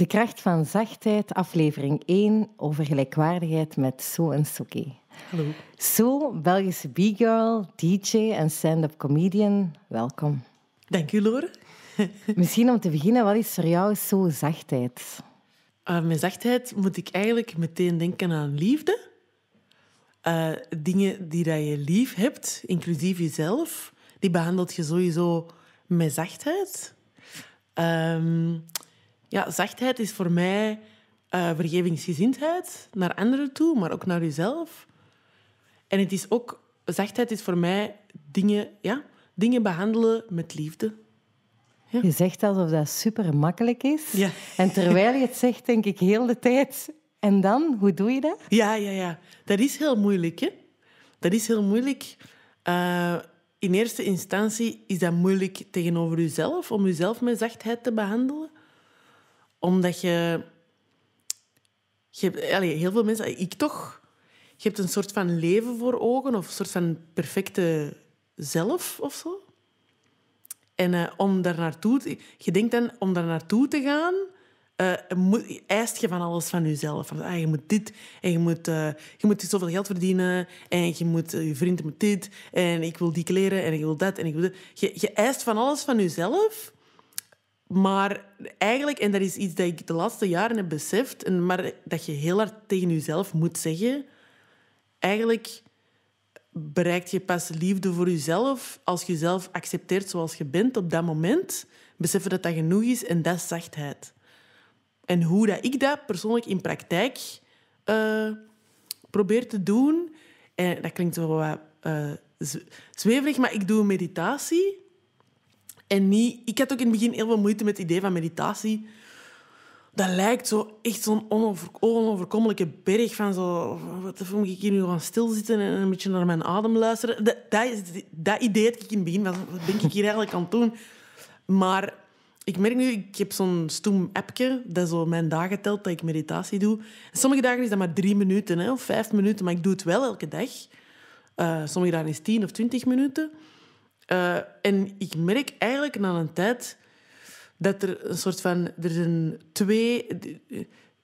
De kracht van zachtheid, aflevering 1 over gelijkwaardigheid met So en Soké. Hallo. So, Belgische b-girl, DJ en stand-up comedian, welkom. Dank u, Lore. Misschien om te beginnen, wat is voor jou zo zachtheid? Uh, met zachtheid moet ik eigenlijk meteen denken aan liefde. Uh, dingen die dat je lief hebt, inclusief jezelf, die behandelt je sowieso met zachtheid. Um, ja, zachtheid is voor mij uh, vergevingsgezindheid naar anderen toe, maar ook naar jezelf. En het is ook, zachtheid is voor mij dingen, ja, dingen behandelen met liefde. Ja. Je zegt alsof dat super makkelijk is. Ja. En terwijl je het zegt, denk ik heel de tijd. En dan, hoe doe je dat? Ja, ja, ja. Dat is heel moeilijk, hè? Dat is heel moeilijk. Uh, in eerste instantie is dat moeilijk tegenover jezelf, om jezelf met zachtheid te behandelen omdat je... je allez, heel veel mensen, ik toch, je hebt een soort van leven voor ogen of een soort van perfecte zelf of zo. En uh, om daar naartoe... Je denkt dan, om daar naartoe te gaan, moet, eist je van alles van jezelf. Van, ah, je moet dit en je moet, uh, je moet zoveel geld verdienen en je, moet, je vriend moet dit en ik wil die kleren en ik wil dat en ik wil. Je, je eist van alles van jezelf maar eigenlijk, en dat is iets dat ik de laatste jaren heb beseft, en maar dat je heel hard tegen jezelf moet zeggen, eigenlijk bereikt je pas liefde voor jezelf als je jezelf accepteert zoals je bent op dat moment. Beseffen dat dat genoeg is en dat is zachtheid. En hoe dat ik dat persoonlijk in praktijk uh, probeer te doen, en dat klinkt zo wat uh, zweverig, maar ik doe meditatie. En niet... Ik had ook in het begin heel veel moeite met het idee van meditatie. Dat lijkt zo echt zo'n onover, onoverkomelijke berg van zo... Wat moet ik hier nu gaan stilzitten en een beetje naar mijn adem luisteren? Dat, dat, dat idee had ik in het begin. Wat ben ik hier eigenlijk aan het doen? Maar ik merk nu, ik heb zo'n stoem appje dat zo mijn dagen telt dat ik meditatie doe. sommige dagen is dat maar drie minuten hè, of vijf minuten, maar ik doe het wel elke dag. Uh, sommige dagen is tien of twintig minuten. Uh, en ik merk eigenlijk na een tijd dat er een soort van... Er zijn twee...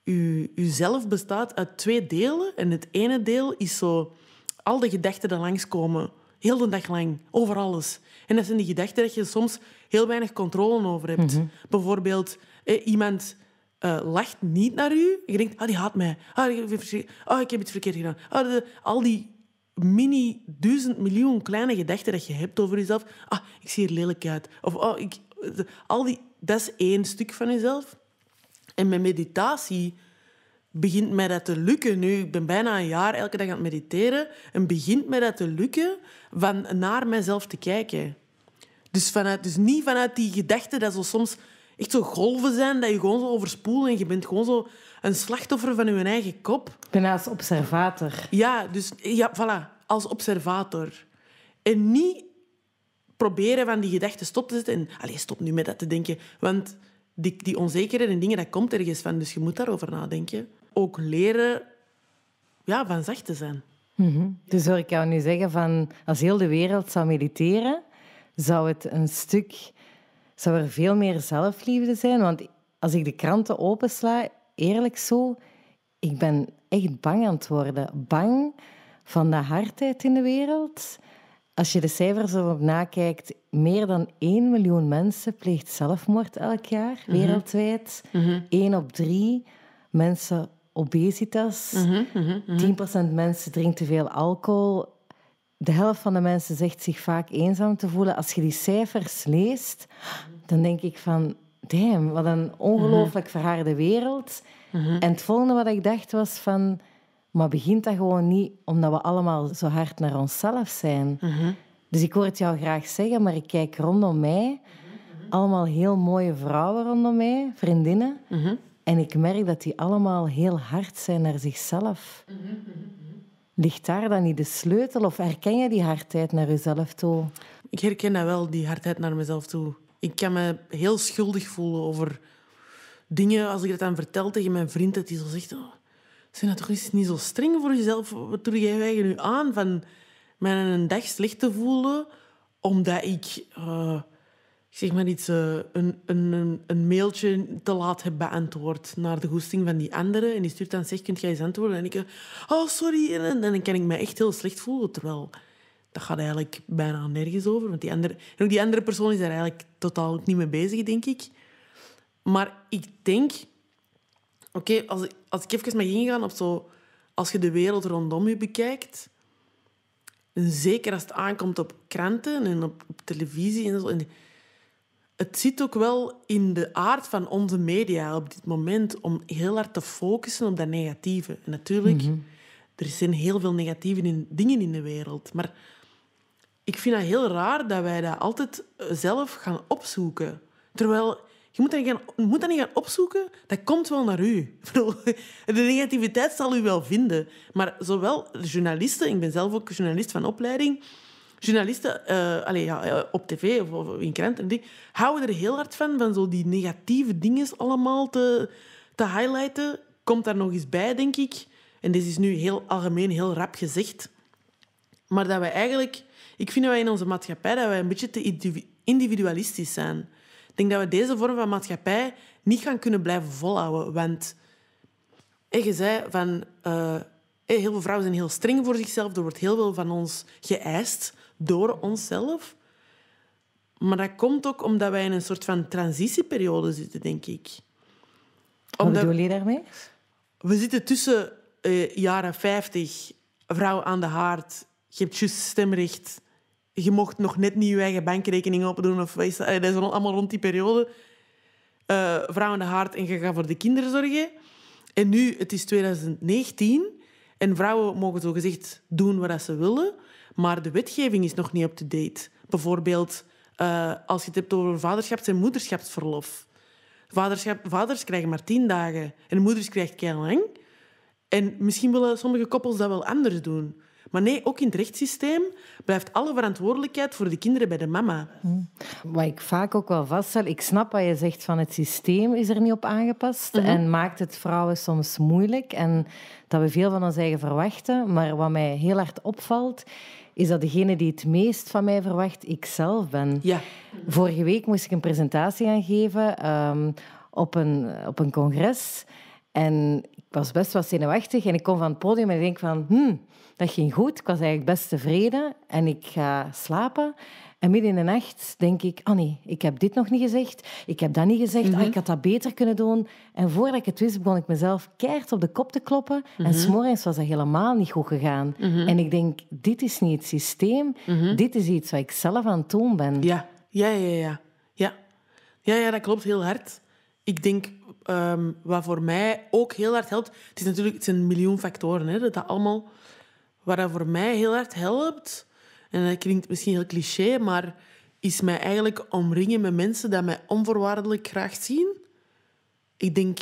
U, uzelf bestaat uit twee delen. En het ene deel is zo... Al de gedachten die langskomen. Heel de dag lang. Over alles. En dat zijn die gedachten dat je soms heel weinig controle over hebt. Mm -hmm. Bijvoorbeeld, eh, iemand... Uh, lacht niet naar u. Je denkt, ah, die haat mij. Ah, ik, oh, ik heb iets verkeerd gedaan. Ah, de, al die mini duizend miljoen kleine gedachten dat je hebt over jezelf. Ah, ik zie er lelijk uit. Of oh, ik, al die, dat is één stuk van jezelf. En met meditatie begint mij dat te lukken. Nu, ik ben bijna een jaar elke dag aan het mediteren. En begint mij dat te lukken van naar mezelf te kijken. Dus, vanuit, dus niet vanuit die gedachten dat zo soms echt zo golven zijn, dat je gewoon zo overspoelt en je bent gewoon zo een slachtoffer van je eigen kop. Ik ben als observator. Ja, dus ja, voilà, als observator. En niet proberen van die gedachten stop te zetten. En, allez, stop nu met dat te denken. Want die, die onzekerheid en dingen, dat komt ergens van. Dus je moet daarover nadenken. Ook leren ja, van zacht te zijn. Mm Dus hoor ik jou nu zeggen van... Als heel de wereld zou mediteren, zou het een stuk... Zou er veel meer zelfliefde zijn? Want als ik de kranten opensla, eerlijk zo, ik ben echt bang aan het worden. Bang van de hardheid in de wereld. Als je de cijfers erop nakijkt, meer dan 1 miljoen mensen pleegt zelfmoord elk jaar, mhm. wereldwijd. Mm 1 op 3 mensen obesitas. Mm -hmm, 10% mensen drinkt te veel alcohol. De helft van de mensen zegt zich vaak eenzaam te voelen. Als je die cijfers leest, dan denk ik van... Damn, wat een ongelooflijk verharde wereld. Mhm. En het volgende wat ik dacht was van... Maar begint dat gewoon niet omdat we allemaal zo hard naar onszelf zijn. Mhm. Dus ik hoor het jou graag zeggen, maar ik kijk rondom mij. Allemaal heel mooie vrouwen rondom mij, vriendinnen. Mhm. En ik merk dat die allemaal heel hard zijn naar zichzelf. Ligt daar dan niet de sleutel? Of herken je die hardheid naar jezelf toe? Ik herken dat wel, die hardheid naar mezelf toe. Ik kan me heel schuldig voelen over dingen, als ik dat dan vertel tegen mijn vriend, dat hij zo zegt... Oh, zijn dat toch niet zo streng voor jezelf? Wat doe jij nu aan van mij een dag slecht te voelen omdat ik uh, zeg maar iets, uh, een, een, een mailtje te laat heb beantwoord naar de goesting van die andere. En die stuurt dan, zeg, kunt jij eens antwoorden? En ik, oh, sorry. En, dan kan ik me echt heel slecht voelen. Terwijl, dat gaat eigenlijk bijna nergens over. Want die andere, en ook die andere persoon is daar eigenlijk totaal niet mee bezig, denk ik. Maar ik denk... Oké, als, als ik even mag ingaan op zo... Als je de wereld rondom je bekijkt... En zeker als het aankomt op kranten en op, op televisie en zo... En het zit ook wel in de aard van onze media op dit moment om heel hard te focussen op dat negatieve. En natuurlijk, mm er zijn heel veel negatieve dingen in de wereld. Maar ik vind het heel raar dat wij dat altijd zelf gaan opzoeken. Terwijl je moet dat, niet gaan, je moet dat niet gaan opzoeken, dat komt wel naar u. De negativiteit zal u wel vinden. Maar zowel journalisten, ik ben zelf ook journalist van opleiding, journalisten uh, ja, eh, op tv of, in kranten, die houden er heel hard van, van zo die negatieve dingen allemaal te, te highlighten. Komt daar nog eens bij, denk ik. En dit is nu heel algemeen, heel rap gezegd. Maar dat wij eigenlijk... Ik vind dat wij in onze maatschappij dat wij een beetje te individualistisch zijn. Ik denk dat we deze vorm van maatschappij niet gaan kunnen blijven volhouden. Want je zei van... Heel veel vrouwen zijn heel streng voor zichzelf. Er wordt heel veel van ons geëist door onszelf. Maar dat komt ook omdat wij in een soort van transitieperiode zitten, denk ik. Wat bedoel je daarmee? We zitten tussen uh, jaren 50, vrouw aan de haard, je hebt juist stemrecht, je mocht nog net niet je eigen bankrekening opdoen. Of, dat? dat is allemaal rond die periode. Uh, vrouw aan de haard en je gaat voor de kinderen zorgen. En nu, het is 2019 en vrouwen mogen zo gezegd doen wat ze willen. Maar de wetgeving is nog niet up-to-date. Bijvoorbeeld uh, als je het hebt over vaderschaps- en moederschapsverlof. Vaderschap, vaders krijgen maar tien dagen en moeders krijgen kei lang. En misschien willen sommige koppels dat wel anders doen. Maar nee, ook in het rechtssysteem blijft alle verantwoordelijkheid voor de kinderen bij de mama. Wat ik vaak ook wel vaststel, ik snap wat je zegt van het systeem is er niet op aangepast mhm. en maakt het vrouwen soms moeilijk en dat we veel van ons eigen verwachten. Maar wat mij heel hard opvalt, is dat degene die het meest van mij verwacht, ik zelf ben. Ja. Vorige week moest ik een presentatie gaan geven um, op, een, op een congres. En ik was best wel zenuwachtig en ik kom van het podium en ik denk van... Hmm, dat ging goed. Ik was eigenlijk best tevreden. En ik ga slapen. En midden in de nacht denk ik, oh nee, ik heb dit nog niet gezegd. Ik heb dat niet gezegd. Mm ik had dat beter kunnen doen. En voordat ik het wist, begon ik mezelf keihard op de kop te kloppen. En mhm. s'morgens was dat helemaal niet goed gegaan. Mhm. En ik denk, dit is niet het systeem. Mhm. Dit is iets wat ik zelf aan het doen ben. Ja, ja, ja, ja. Ja, ja, ja dat klopt heel hard. Ik denk, um, wat voor mij ook heel hard helpt... Het, is natuurlijk, het zijn een miljoen factoren, hè, dat dat allemaal... Wat dat voor mij heel hard helpt en dat klinkt misschien heel cliché, maar is mij eigenlijk omringen met mensen die mij onvoorwaardelijk graag zien. Ik denk,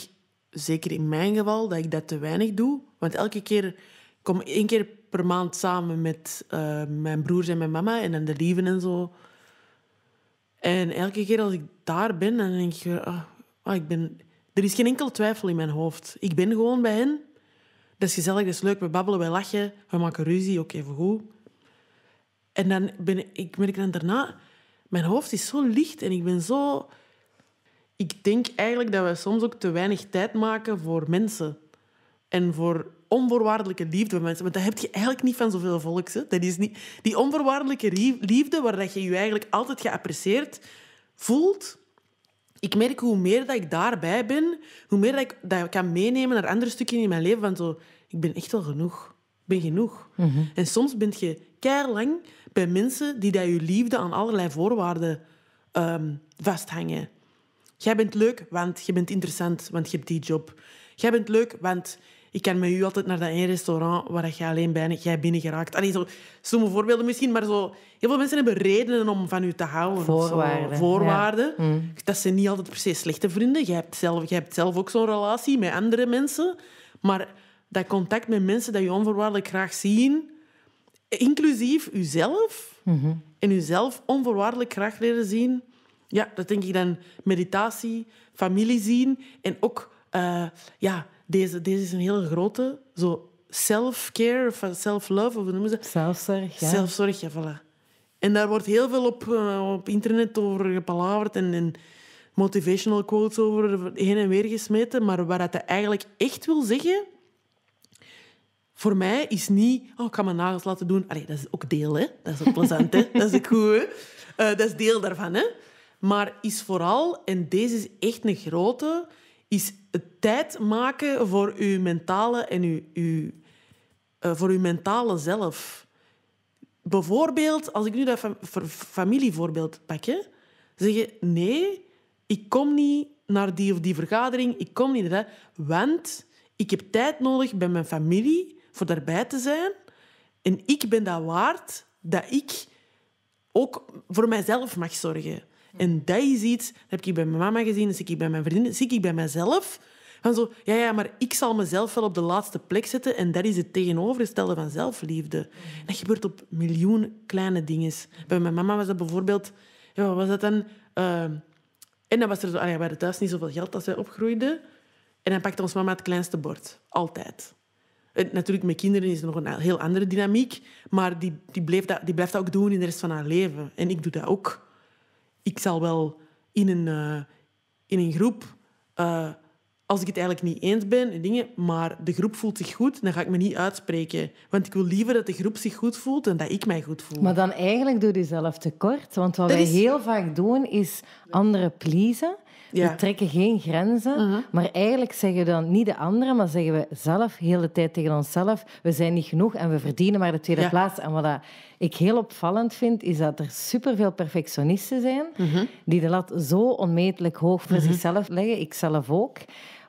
zeker in mijn geval, dat ik dat te weinig doe. Want elke keer, ik kom één keer per maand samen met uh, mijn broers en mijn mama en dan de lieven en zo. En elke keer als ik daar ben, dan denk ik, oh, ik ben... Er is geen enkel twijfel in mijn hoofd. Ik ben gewoon bij hen. Dat is gezellig, dat is leuk. We babbelen, we lachen, we maken ruzie, ook even goed. En dan ben ik, merk dan daarna, mijn hoofd is zo licht en ik ben zo... Ik denk eigenlijk dat we soms ook te weinig tijd maken voor mensen. En voor onvoorwaardelijke liefde voor mensen. Want dat heb je eigenlijk niet van zoveel volks. Hè? Dat is niet... Die onvoorwaardelijke liefde, waar dat je je eigenlijk altijd geapprecieerd voelt... Ik merk hoe meer dat ik daarbij ben, hoe meer dat ik dat kan meenemen naar andere stukken in mijn leven. Van zo, ik ben echt wel genoeg. Ik ben genoeg. Mhm. En soms ben je keihard lang bij mensen die dat je liefde aan allerlei voorwaarden um, vasthangen. Jij bent leuk, want je bent interessant, want je hebt die job. Jij bent leuk, want ik kan met u altijd naar dat ene restaurant waar je alleen bijna jij binnen geraakt. Allee, zo stomme voorbeelden misschien, maar zo, heel veel mensen hebben redenen om van u te houden. Voorwaarden. Voorwaarden. Mm. Dat zijn niet altijd per se slechte vrienden. Jij hebt zelf, jij hebt zelf ook zo'n relatie met andere mensen. Maar dat contact met mensen dat je onvoorwaardelijk graag zien, inclusief uzelf mm en uzelf onvoorwaardelijk graag leren zien. Ja, dat denk ik dan meditatie, familie zien en ook, uh, ja, deze, deze is een hele grote, zo self-care of self-love, of hoe noemen ze Zelfzorg, ja. Zelfzorg, ja, voilà. En daar wordt heel veel op, uh, op internet over gepalaverd en, en motivational quotes over heen en weer gesmeten. Maar wat dat eigenlijk echt wil zeggen, voor mij is niet... Oh, ik ga mijn nagels laten doen. Allee, dat is ook deel, hè. Dat is ook plezant, hè. Dat is ook goed, hè. Uh, dat is deel daarvan, hè. Maar is vooral, en deze is echt een grote, is het tijd maken voor uw mentale en uw, uw, uh, voor uw mentale zelf. Bijvoorbeeld, als ik nu dat familievoorbeeld pak, zeg je nee, ik kom niet naar die of die vergadering, ik kom niet naar want ik heb tijd nodig bij mijn familie voor daarbij te zijn. En ik ben dat waard dat ik ook voor mijzelf mag zorgen. En dat is iets, dat heb ik bij mijn mama gezien, dat zie ik bij mijn vrienden, zie ik bij mezelf. Van zo, ja, ja, maar ik zal mezelf wel op de laatste plek zetten en dat is het tegenovergestelde van zelfliefde. Dat gebeurt op miljoen kleine dingen. Bij mijn mama was dat bijvoorbeeld... Ja, was dat dan? Uh, en dan was er zo... Ja, we thuis niet zoveel geld als wij opgroeiden. En dan pakte ons mama het kleinste bord. Altijd. En natuurlijk, met kinderen is er nog een heel andere dynamiek. Maar die, die, bleef dat, die blijft dat ook doen in de rest van haar leven. En ik doe dat ook. Ik zal wel in een, uh, in een groep... Uh, als ik het eigenlijk niet eens ben en dingen, maar de groep voelt zich goed, dan ga ik me niet uitspreken. Want ik wil liever dat de groep zich goed voelt dan dat ik mij goed voel. Maar dan eigenlijk doe je zelf tekort. Want wat wij heel vaak doen, is anderen pleasen. We trekken geen grenzen, uh-huh. maar eigenlijk zeggen we dan niet de anderen, maar zeggen we zelf de hele tijd tegen onszelf, we zijn niet genoeg en we verdienen maar de tweede plaats. En wat ik heel opvallend vind, is dat er superveel perfectionisten zijn uh-huh. die de lat zo onmetelijk hoog voor uh-huh. zichzelf leggen, ik zelf ook.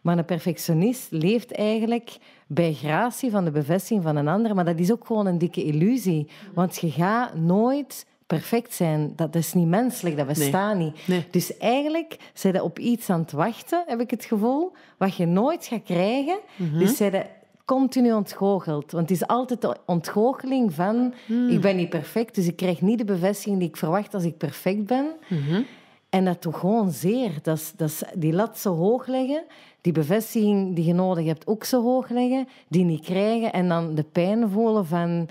Maar een perfectionist leeft eigenlijk bij gratie van de bevestiging van een ander. Maar dat is ook gewoon een dikke illusie. Want je gaat nooit perfect zijn. Dat is niet menselijk, dat bestaat niet. Dus eigenlijk zijn je op iets aan het wachten, heb ik het gevoel, wat je nooit gaat krijgen. Mhm. Dus zijn je continu ontgoocheld. Want het is altijd de ontgoocheling van... Hmm. Ik ben niet perfect, dus ik krijg niet de bevestiging die ik verwacht als ik perfect ben. Mhm. En dat toch gewoon zeer. Dat is, dat is die lat zo hoog leggen, die bevestiging die je nodig hebt ook zo hoog leggen, die niet krijgen en dan de pijn voelen van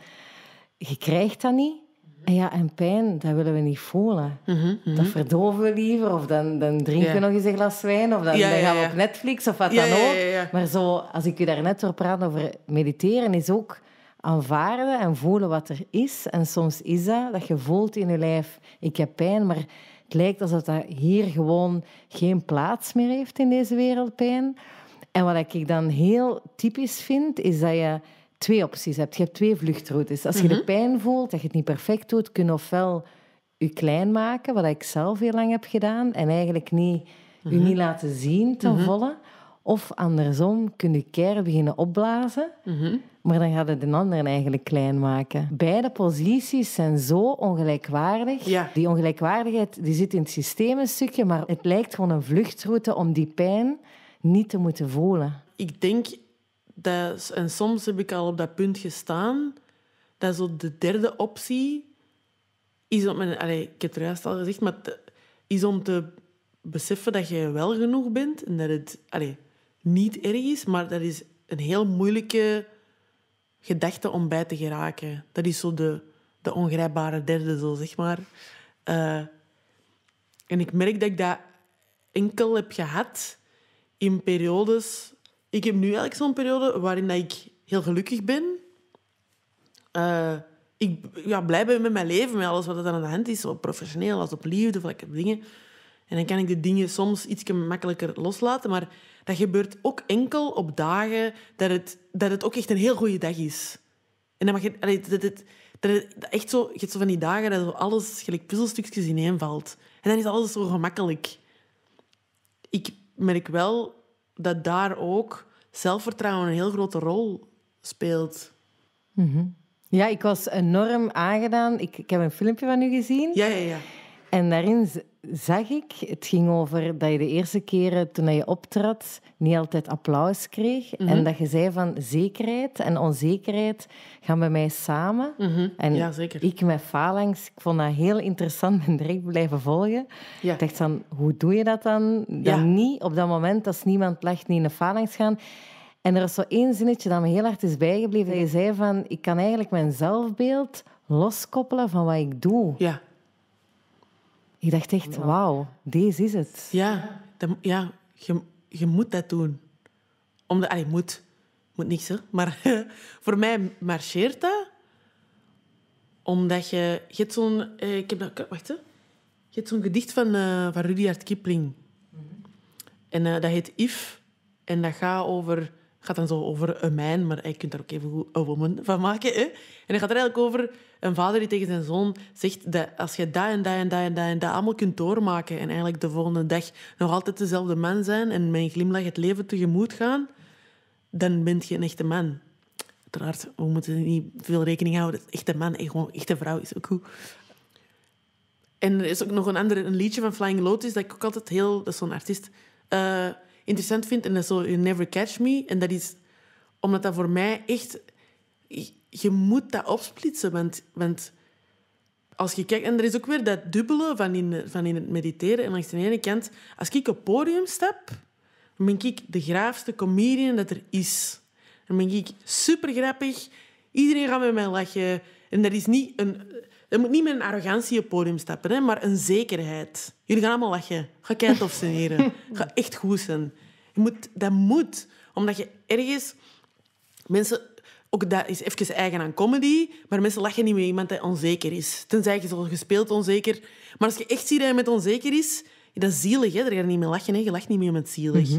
je krijgt dat niet. En ja, en pijn, dat willen we niet voelen. Mhm, mhm. Dat verdoven we liever, of dan, dan drinken we nog eens een glas wijn, of dan, dan gaan we op Netflix, of wat dan ook. Maar zo, als ik u daarnet over praat over mediteren, is ook aanvaarden en voelen wat er is. En soms is dat, dat je voelt in je lijf, ik heb pijn, maar het lijkt alsof dat hier gewoon geen plaats meer heeft in deze wereldpijn. En wat ik dan heel typisch vind, is dat je twee opties hebt. Je hebt twee vluchtroutes. Als je de mhm. pijn voelt, dat je het niet perfect doet, kun je ofwel je klein maken, wat ik zelf heel lang heb gedaan, en eigenlijk niet, je mhm. niet laten zien ten mhm. volle. Of andersom, kun je keihard beginnen opblazen, maar dan gaat het de anderen eigenlijk klein maken. Beide posities zijn zo ongelijkwaardig. Die ongelijkwaardigheid die zit in het systeem een stukje, maar het lijkt gewoon een vluchtroute om die pijn niet te moeten voelen. Ik denk dat, en soms heb ik al op dat punt gestaan, dat zo de derde optie is om, allez, ik heb het juist al gezegd, maar is om te beseffen dat je wel genoeg bent en dat het allez, niet erg is, maar dat is een heel moeilijke gedachte om bij te geraken. Dat is zo de, de ongrijpbare derde, zo zeg maar. Uh, en ik merk dat ik dat enkel heb gehad in periodes. Ik heb nu eigenlijk zo'n periode waarin dat ik heel gelukkig ben. Uh, ik ja, blij ben met mijn leven, met alles wat er aan de hand is, zo professioneel als op liefde, of dingen. En dan kan ik de dingen soms iets makkelijker loslaten. Maar dat gebeurt ook enkel op dagen dat het, dat het ook echt een heel goede dag is. En dan mag je... Dat, dat, dat, echt zo, je hebt zo van die dagen dat zo alles gelijk puzzelstukjes ineenvalt. En dan is alles zo gemakkelijk. Ik merk wel dat daar ook zelfvertrouwen een heel grote rol speelt. Mhm. Ja, ik was enorm aangedaan. Ik, ik heb een filmpje van u gezien. Ja, ja, ja. En daarin zag ik, het ging over dat je de eerste keren toen je optrad niet altijd applaus kreeg. En mhm. dat je zei van zekerheid en onzekerheid gaan bij mij samen. Mhm. En ja, zeker. ik met Phalanx, ik vond dat heel interessant en direct blijven volgen. Ja. Ik dacht van, hoe doe je dat dan? Dan ja. niet op dat moment als niemand lacht, niet in de Phalanx gaan. En er is zo één zinnetje dat me heel hard is bijgebleven. Dat je zei van, ik kan eigenlijk mijn zelfbeeld loskoppelen van wat ik doe. Ja. Ik dacht echt, wauw, deze is het. Ja, dat, ja je, je moet dat doen. Omdat, allee, moet. Moet niks, hè. Maar voor mij marcheert dat. Omdat je... Je hebt zo'n... eh, Ik heb dat... Wacht, hè. Je hebt zo'n gedicht van, eh, van Rudyard Kipling. En eh, dat heet If. En dat gaat over... gaat dan zo over een mijn, maar je kunt daar ook even een woman van maken. Hè? En dat gaat er eigenlijk over een vader die tegen zijn zoon zegt dat als je dat en dat en dat en dat en dat allemaal kunt doormaken en eigenlijk de volgende dag nog altijd dezelfde man zijn en met een glimlach het leven tegemoet gaan, dan ben je een echte man. Uiteraard, we moeten niet veel rekening houden. Echte man en gewoon echte vrouw is ook goed. En er is ook nog een ander een liedje van Flying Lotus dat ik ook altijd heel, dat is zo'n artiest, eh, interessant vind. En dat is zo You Never Catch Me. En dat is omdat dat voor mij echt, je- moet dat opsplitsen. Want, want als je kijkt, en er is ook weer dat dubbele van in, van in het mediteren. En langs de ene kant, als ik op podium stap, dan ben ik de graafste comedian dat er is. Dan ben ik super grappig. Iedereen gaat met mij lachen. En dat is niet een... Je moet niet met een arrogantie op het podium stappen, hè, maar een zekerheid. Jullie gaan allemaal lachen. Ga tof zijn, heren. Ga echt goed zijn. Je moet, dat moet. Omdat je ergens... Mensen... Ook dat is even eigen aan comedy, maar mensen lachen niet met iemand die onzeker is. Tenzij je zo gespeeld onzeker. Maar als je echt ziet dat hij met onzeker is, dat is zielig. Hè? Daar ga je niet mee lachen. Hè? Je lacht niet meer met zielig.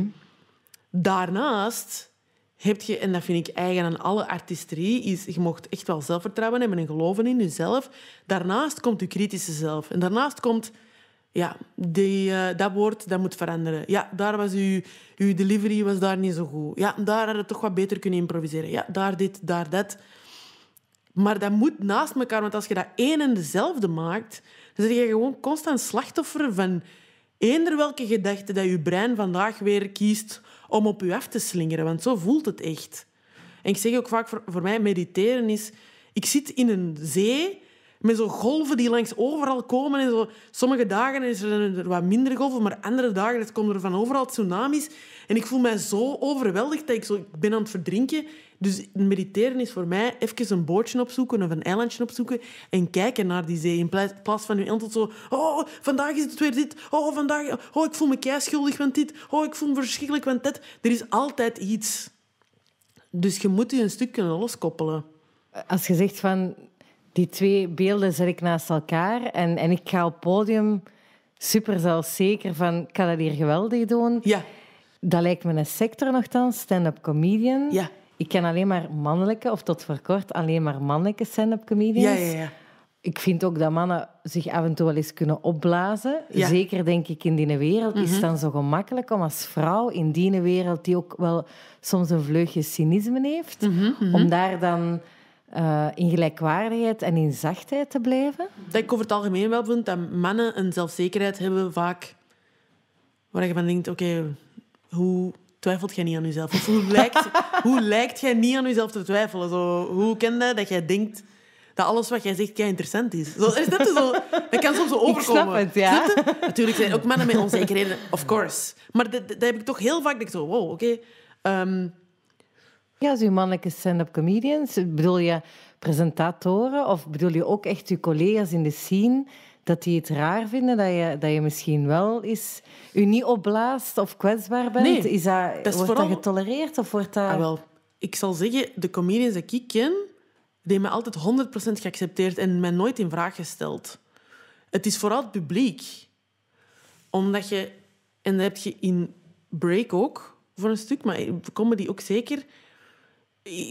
Daarnaast heb je, en dat vind ik eigen aan alle artistrie, is je mocht echt wel zelfvertrouwen hebben en geloven in jezelf. Daarnaast komt je kritische zelf. En daarnaast komt, ja, die, eh, dat woord dat moet veranderen. Ja, daar was uw, uw delivery was daar niet zo goed. Ja, daar had je toch wat beter kunnen improviseren. Ja, daar dit, daar dat. Maar dat moet naast elkaar, want als je dat één en dezelfde maakt, dan ben je gewoon constant slachtoffer van eender welke gedachte dat je brein vandaag weer kiest om op je af te slingeren. Want zo voelt het echt. En ik zeg ook vaak, voor, voor mij mediteren is... Ik zit in een zee met zo golven die langs overal komen. En zo, sommige dagen is er, wat minder golven, maar andere dagen komen er van overal tsunamis. En ik voel mij zo overweldigd dat ik, zo, ik ben aan het verdrinken. Dus mediteren is voor mij even een bootje opzoeken of een eilandje opzoeken en kijken naar die zee. In plaats van nu altijd zo... Oh, vandaag is het weer dit. Oh, vandaag... Oh, ik voel me kei schuldig van dit. Oh, ik voel me verschrikkelijk van dat. Er is altijd iets. Dus je moet je een stuk kunnen loskoppelen. Als je zegt van die twee beelden zet ik naast elkaar en, en ik ga op podium super zelfzeker van ik ga dat hier geweldig doen. Ja. Dat lijkt me een sector nogthans, stand-up comedian. Ja. Ik ken alleen maar mannelijke, of tot voor kort alleen maar mannelijke stand-up comedians. Ja, ja, ja. Ik vind ook dat mannen zich af en toe wel eens kunnen opblazen. Ja. Mhm. Zeker, denk ik, in die wereld is het dan zo gemakkelijk om als vrouw in die wereld, die ook wel soms een vleugje cynisme heeft, Mhm, om daar dan eh, in gelijkwaardigheid en in zachtheid te blijven. Dat ik over het algemeen wel vind dat mannen een zelfzekerheid hebben vaak waar je van denkt, oké, hoe twijfelt jij niet aan jezelf? Of hoe lijkt, hoe lijkt jij niet aan jezelf te twijfelen? Zo, hoe ken je dat jij denkt dat alles wat jij zegt kei interessant is? Zo, is dat, zo, dat kan soms zo overkomen. snap het, ja. Snap? Natuurlijk zijn er ook mannen met onzekerheden, of course. Maar dat, dat heb ik toch heel vaak, dat ik zo, wow, oké. ehm, Ja, als uw mannelijke stand-up comedians, bedoel je presentatoren of bedoel je ook echt uw collega's in de scene dat die het raar vinden dat je, dat je misschien wel eens u niet opblaast of kwetsbaar bent? Nee, is dat, dat is wordt vooral- dat getolereerd of wordt dat... Ah, wel, ik zal zeggen, de comedians die ik ken, die hebben me altijd 100% geaccepteerd en mij nooit in vraag gesteld. Het is vooral het publiek. Omdat je, en dat heb je in Break ook voor een stuk, maar comedy ook zeker.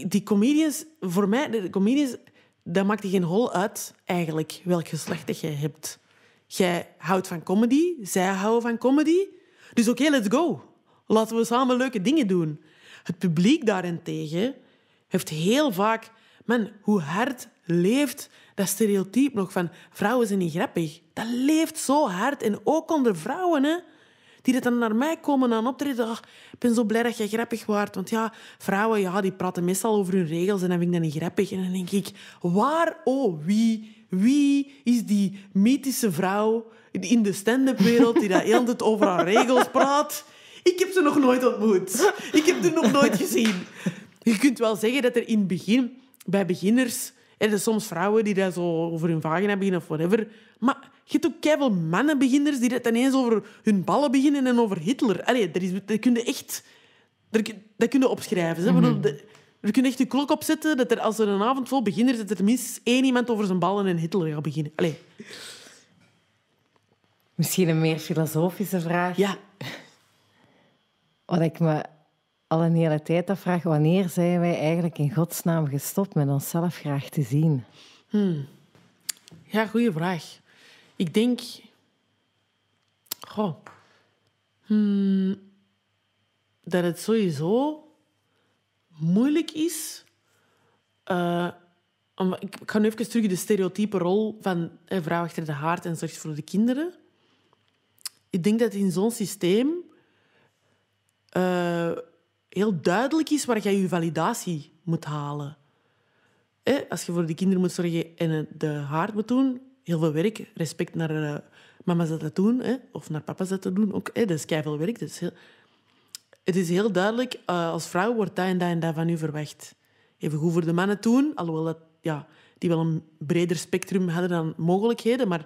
Die comedians, voor mij, de comedians, dat maakt geen hol uit eigenlijk welk geslacht dat hebt. Jij houdt van comedy, zij houden van comedy. Dus oké, let's go. Laten we samen leuke dingen doen. Het publiek daarentegen heeft heel vaak... Man, hoe hard leeft dat stereotype nog van vrouwen zijn niet grappig. Dat leeft zo hard. En ook onder vrouwen, hè. Die dat dan naar mij komen aan optreden. "Ach, ik ben zo blij dat jij grappig waart. Want ja, vrouwen ja, die praten meestal over hun regels en dan vind ik dat niet grappig. En dan denk ik, waar, oh, wie, wie is die mythische vrouw in de stand-up wereld die dat heel tijd over haar regels praat? Ik heb ze nog nooit ontmoet. Ik heb ze nog nooit gezien. Je kunt wel zeggen dat er in het begin, bij beginners, Er soms vrouwen die dat zo over hun vagina beginnen of whatever. Maar je hebt ook keiveel mannenbeginners die dat ineens over hun ballen beginnen en over Hitler. Allee, dat, is, dat kun je echt... Dat, dat kun je opschrijven. Hè? Mm er kun je echt je klok opzetten dat er, als er een avond vol beginners dat er tenminste één iemand over zijn ballen en Hitler gaat beginnen. Allee. Misschien een meer filosofische vraag. Ja. Wat ik me al een hele tijd afvraag, wanneer zijn wij eigenlijk in godsnaam gestopt met onszelf graag te zien? Hmm. Ja, goede vraag. Ik denk... Goh. Hmm. Dat het sowieso moeilijk is... Uh, om, ik ga nu even terug de stereotype rol van een vrouw achter de haard en zorgt voor de kinderen. Ik denk dat in zo'n systeem uh, heel duidelijk is waar je je validatie moet halen. als je voor de kinderen moet zorgen en de haard moet doen, heel veel werk. Respect naar uh, mama's dat dat doen, of naar papa's dat doen. Ook, dat is veel werk. Dat is heel... Het is heel duidelijk, uh, als vrouw wordt dat en dat en dat van u verwacht. Even goed voor de mannen doen, alhoewel dat, ja, die wel een breder spectrum hadden dan mogelijkheden. Maar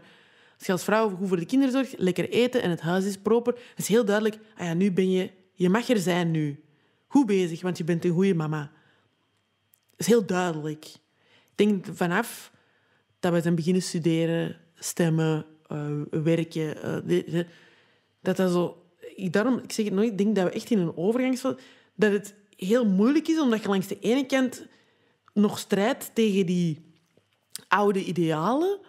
als je als vrouw goed voor de kinderen zorgt, lekker eten en het huis is proper, is heel duidelijk, ah ja, nu ben je, je mag er zijn nu. Goed bezig, want je bent een goede mama. Dat is heel duidelijk. Ik denk vanaf dat we zijn beginnen studeren, stemmen, uh, werken, uh, dat dat zo... Ik, daarom, ik zeg het nooit, ik denk dat we echt in een overgangsfase... Dat het heel moeilijk is, omdat je langs de ene kant nog strijdt tegen die oude idealen,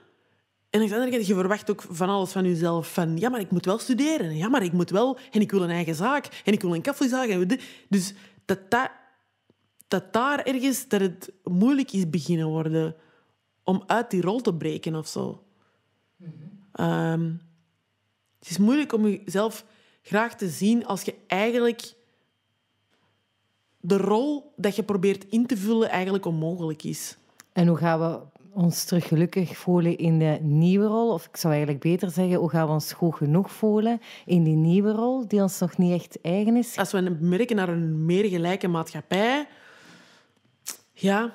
en aan de andere kant, je verwacht ook van alles van jezelf. Van, ja, maar ik moet wel studeren. Ja, maar ik moet wel... En ik wil een eigen zaak. En ik wil een koffiezaak. Dus dat, dat, dat daar ergens dat het moeilijk is beginnen worden om uit die rol te breken of zo. Ehm, het is moeilijk om jezelf graag te zien als je eigenlijk de rol dat je probeert in te vullen eigenlijk onmogelijk is. En hoe gaan we ons terug gelukkig voelen in de nieuwe rol? Of ik zou eigenlijk beter zeggen, hoe gaan we ons goed genoeg voelen in die nieuwe rol die ons nog niet echt eigen is? Als we merken naar een meer gelijke maatschappij, ja,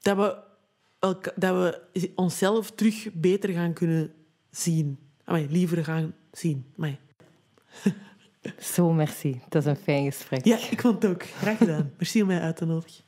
dat we, dat we onszelf terug beter gaan kunnen zien. Amai, liever gaan zien. Amai. Zo, merci. Dat is een fijn gesprek. Ja, ik vond het ook. Graag gedaan. Merci om mij uit te nodigen.